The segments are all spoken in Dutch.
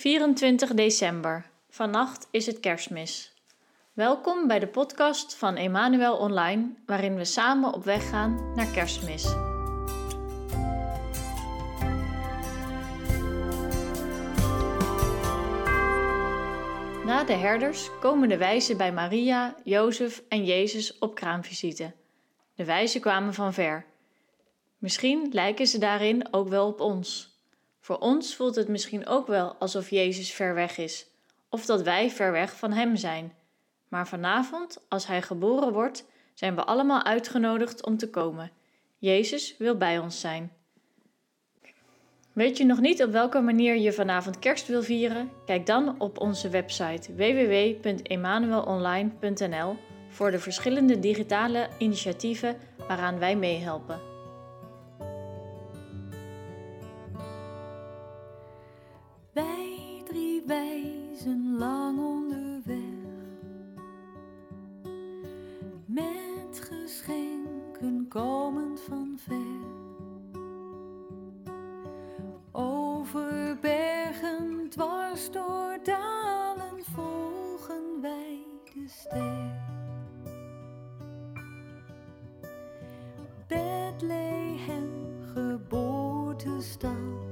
24 december. Vannacht is het kerstmis. Welkom bij de podcast van Emmanuel Online, waarin we samen op weg gaan naar kerstmis. Na de herders komen de wijzen bij Maria, Jozef en Jezus op kraamvisite. De wijzen kwamen van ver. Misschien lijken ze daarin ook wel op ons. Voor ons voelt het misschien ook wel alsof Jezus ver weg is, of dat wij ver weg van Hem zijn. Maar vanavond, als Hij geboren wordt, zijn we allemaal uitgenodigd om te komen. Jezus wil bij ons zijn. Weet je nog niet op welke manier je vanavond kerst wil vieren? Kijk dan op onze website www.emanuelonline.nl voor de verschillende digitale initiatieven waaraan wij meehelpen. Komend van ver. Over bergen dwars door dalen volgen wij de ster. Bethlehem, geboortestad.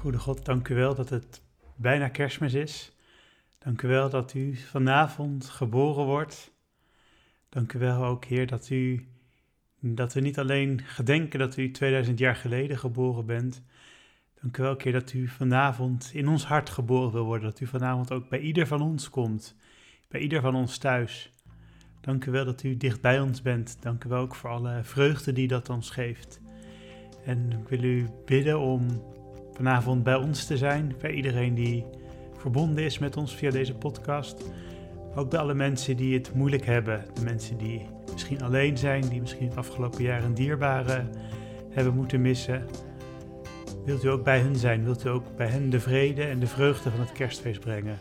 Goede God, dank u wel dat het bijna kerstmis is. Dank u wel dat u vanavond geboren wordt. Dank u wel ook, Heer, dat, u, dat we niet alleen gedenken dat u 2000 jaar geleden geboren bent. Dank u wel, Heer, dat u vanavond in ons hart geboren wil worden. Dat u vanavond ook bij ieder van ons komt, bij ieder van ons thuis. Dank u wel dat u dicht bij ons bent. Dank u wel ook voor alle vreugde die dat ons geeft. En ik wil u bidden om vanavond bij ons te zijn, bij iedereen die verbonden is met ons via deze podcast. Ook bij alle mensen die het moeilijk hebben, de mensen die misschien alleen zijn, die misschien het afgelopen jaar een dierbare hebben moeten missen. Wilt u ook bij hen zijn? Wilt u ook bij hen de vrede en de vreugde van het kerstfeest brengen?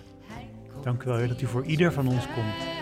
Dank u wel, dat u voor ieder van ons komt.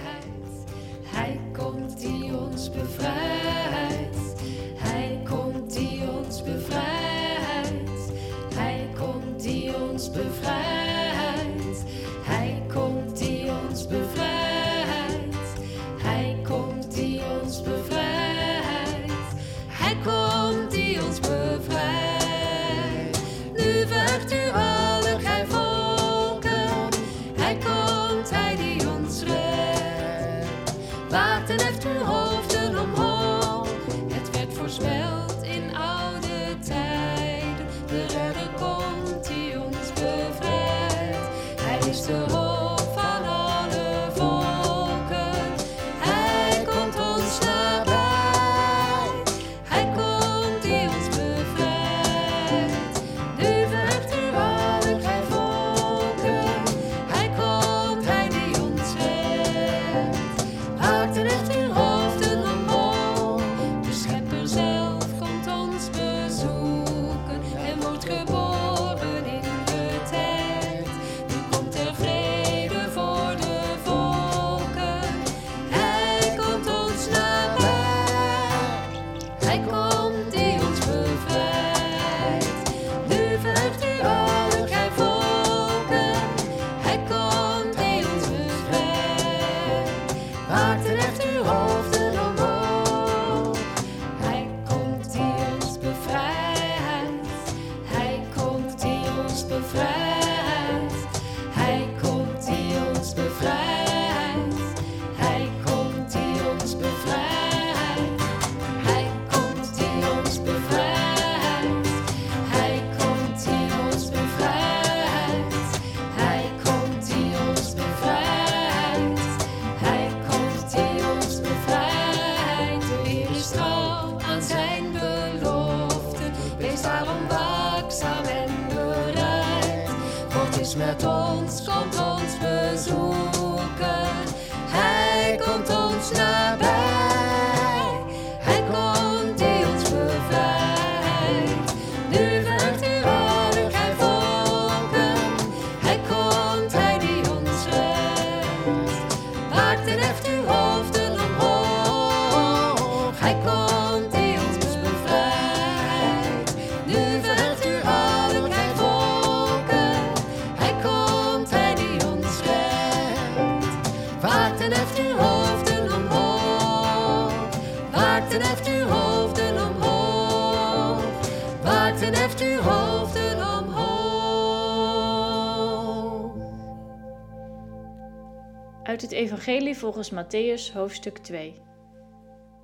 Volgens Matthäus, hoofdstuk 2.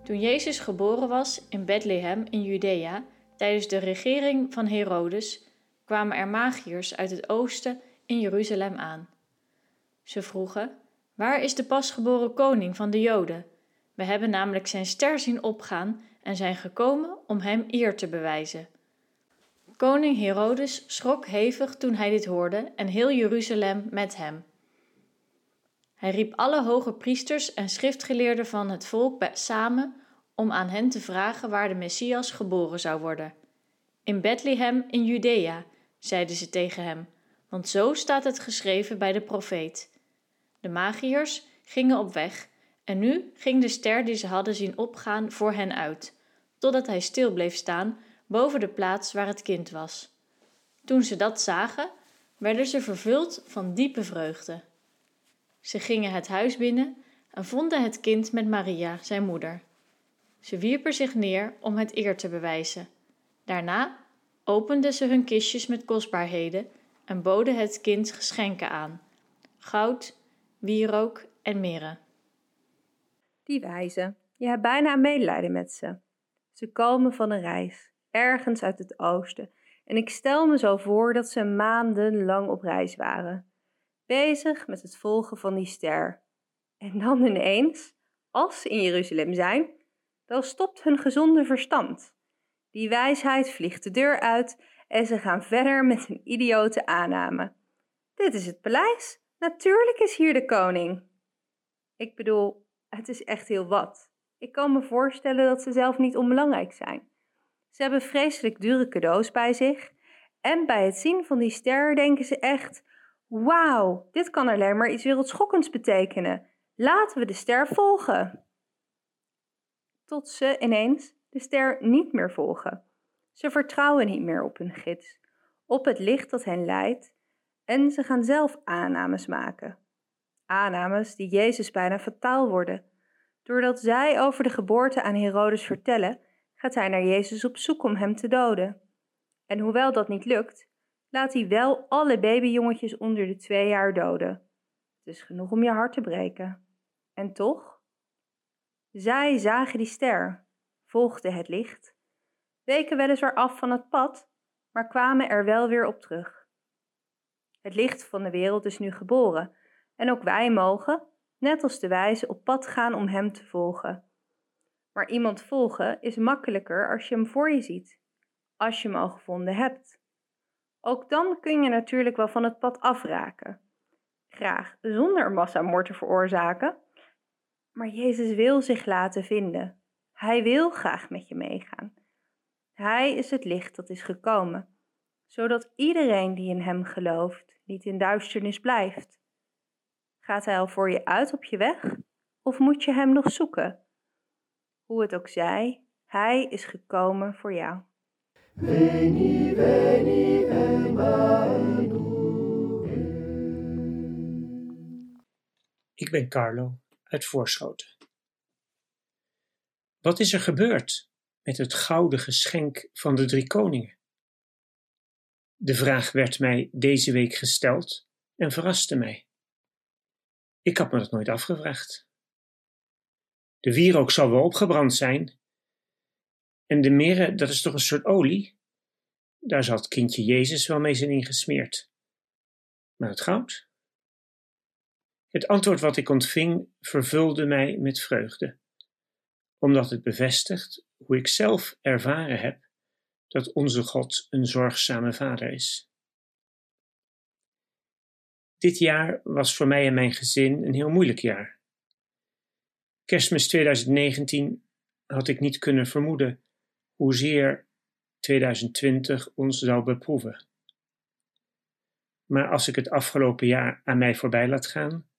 Toen Jezus geboren was in Bethlehem in Judea, tijdens de regering van Herodes, kwamen er magiërs uit het oosten in Jeruzalem aan. Ze vroegen: Waar is de pasgeboren koning van de Joden? We hebben namelijk zijn ster zien opgaan en zijn gekomen om hem eer te bewijzen. Koning Herodes schrok hevig toen hij dit hoorde en heel Jeruzalem met hem. Hij riep alle hoge priesters en schriftgeleerden van het volk samen om aan hen te vragen waar de Messias geboren zou worden. In Bethlehem in Judea, zeiden ze tegen hem, want zo staat het geschreven bij de profeet. De magiërs gingen op weg en nu ging de ster die ze hadden zien opgaan voor hen uit, totdat hij stil bleef staan boven de plaats waar het kind was. Toen ze dat zagen, werden ze vervuld van diepe vreugde. Ze gingen het huis binnen en vonden het kind met Maria, zijn moeder. Ze wierpen zich neer om het eer te bewijzen. Daarna openden ze hun kistjes met kostbaarheden en boden het kind geschenken aan: goud, wierook en mirre. Die wijzen. Je hebt bijna medelijden met ze. Ze komen van een reis, ergens uit het oosten. En ik stel me zo voor dat ze maandenlang op reis waren. Bezig met het volgen van die ster. En dan ineens, als ze in Jeruzalem zijn, dan stopt hun gezonde verstand. Die wijsheid vliegt de deur uit en ze gaan verder met een idiote aanname. Dit is het paleis. Natuurlijk is hier de koning. Ik bedoel, het is echt heel wat. Ik kan me voorstellen dat ze zelf niet onbelangrijk zijn. Ze hebben vreselijk dure cadeaus bij zich. En bij het zien van die ster denken ze echt: Wauw, dit kan alleen maar iets wereldschokkends betekenen. Laten we de ster volgen. Tot ze ineens de ster niet meer volgen. Ze vertrouwen niet meer op hun gids, op het licht dat hen leidt, en ze gaan zelf aannames maken. Aannames die Jezus bijna fataal worden. Doordat zij over de geboorte aan Herodes vertellen, gaat hij naar Jezus op zoek om hem te doden. En hoewel dat niet lukt, laat hij wel alle babyjongetjes onder de twee jaar doden. Het is genoeg om je hart te breken. En toch? Zij zagen die ster, volgden het licht, weken weliswaar af van het pad, maar kwamen er wel weer op terug. Het licht van de wereld is nu geboren en ook wij mogen, net als de wijze, op pad gaan om hem te volgen. Maar iemand volgen is makkelijker als je hem voor je ziet, als je hem al gevonden hebt. Ook dan kun je natuurlijk wel van het pad afraken. Graag zonder massamoord te veroorzaken. Maar Jezus wil zich laten vinden. Hij wil graag met je meegaan. Hij is het licht dat is gekomen, zodat iedereen die in hem gelooft niet in duisternis blijft. Gaat hij al voor je uit op je weg of moet je hem nog zoeken? Hoe het ook zij, hij is gekomen voor jou. Veni, veni, Ik ben Carlo uit Voorschoten. Wat is er gebeurd met het gouden geschenk van de drie koningen? De vraag werd mij deze week gesteld en verraste mij. Ik had me dat nooit afgevraagd. De wierook zal wel opgebrand zijn. En de mirre, dat is toch een soort olie? Daar zal het kindje Jezus wel mee zijn ingesmeerd. Maar het goud? Het antwoord wat ik ontving vervulde mij met vreugde, omdat het bevestigt hoe ik zelf ervaren heb dat onze God een zorgzame vader is. Dit jaar was voor mij en mijn gezin een heel moeilijk jaar. Kerstmis 2019 had ik niet kunnen vermoeden hoezeer 2020 ons zou beproeven. Maar als ik het afgelopen jaar aan mij voorbij laat gaan,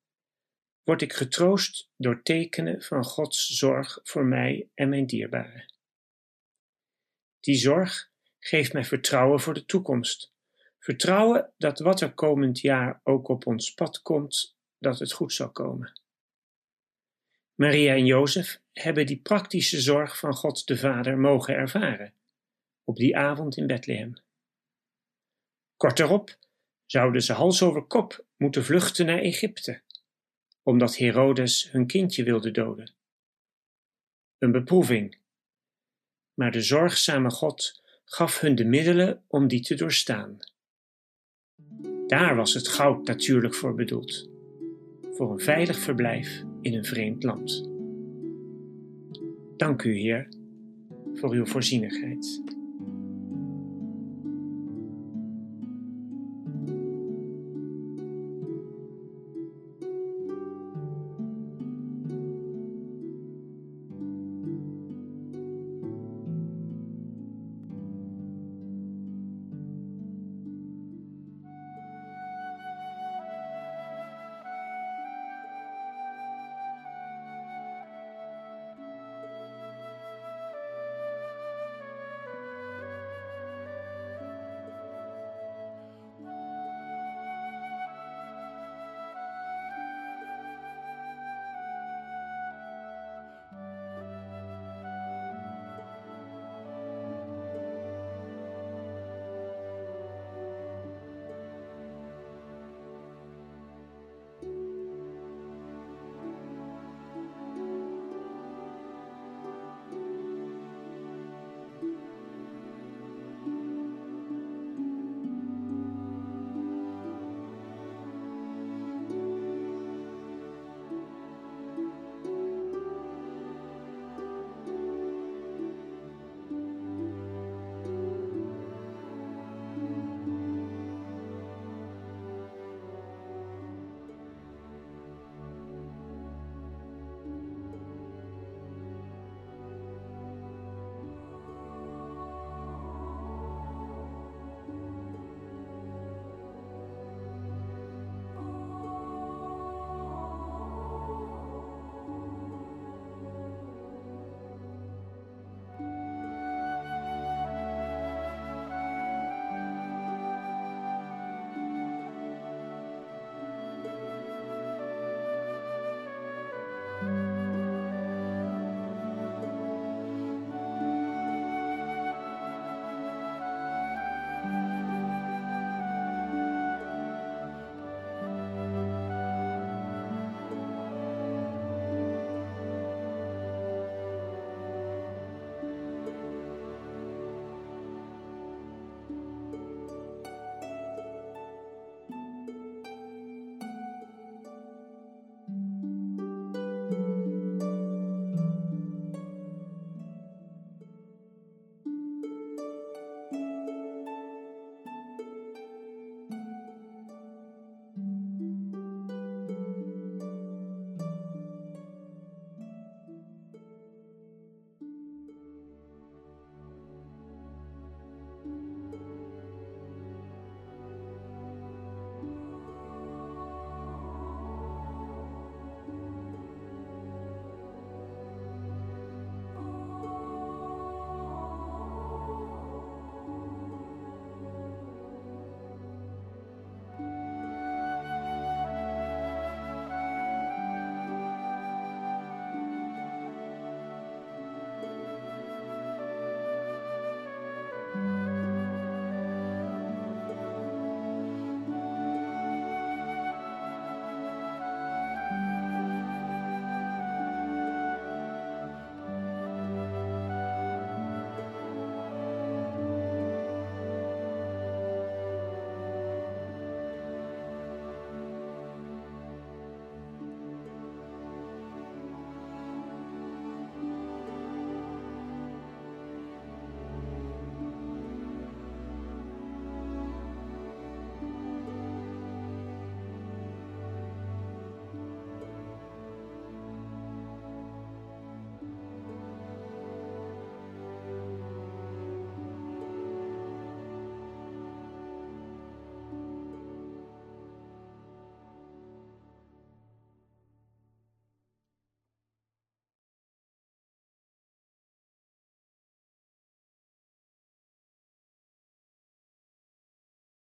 word ik getroost door tekenen van Gods zorg voor mij en mijn dierbaren. Die zorg geeft mij vertrouwen voor de toekomst. Vertrouwen dat wat er komend jaar ook op ons pad komt, dat het goed zal komen. Maria en Jozef hebben die praktische zorg van God de Vader mogen ervaren op die avond in Bethlehem. Kort daarop zouden ze hals over kop moeten vluchten naar Egypte omdat Herodes hun kindje wilde doden. Een beproeving. Maar de zorgzame God gaf hun de middelen om die te doorstaan. Daar was het goud natuurlijk voor bedoeld, voor een veilig verblijf in een vreemd land. Dank u, Heer, voor uw voorzienigheid.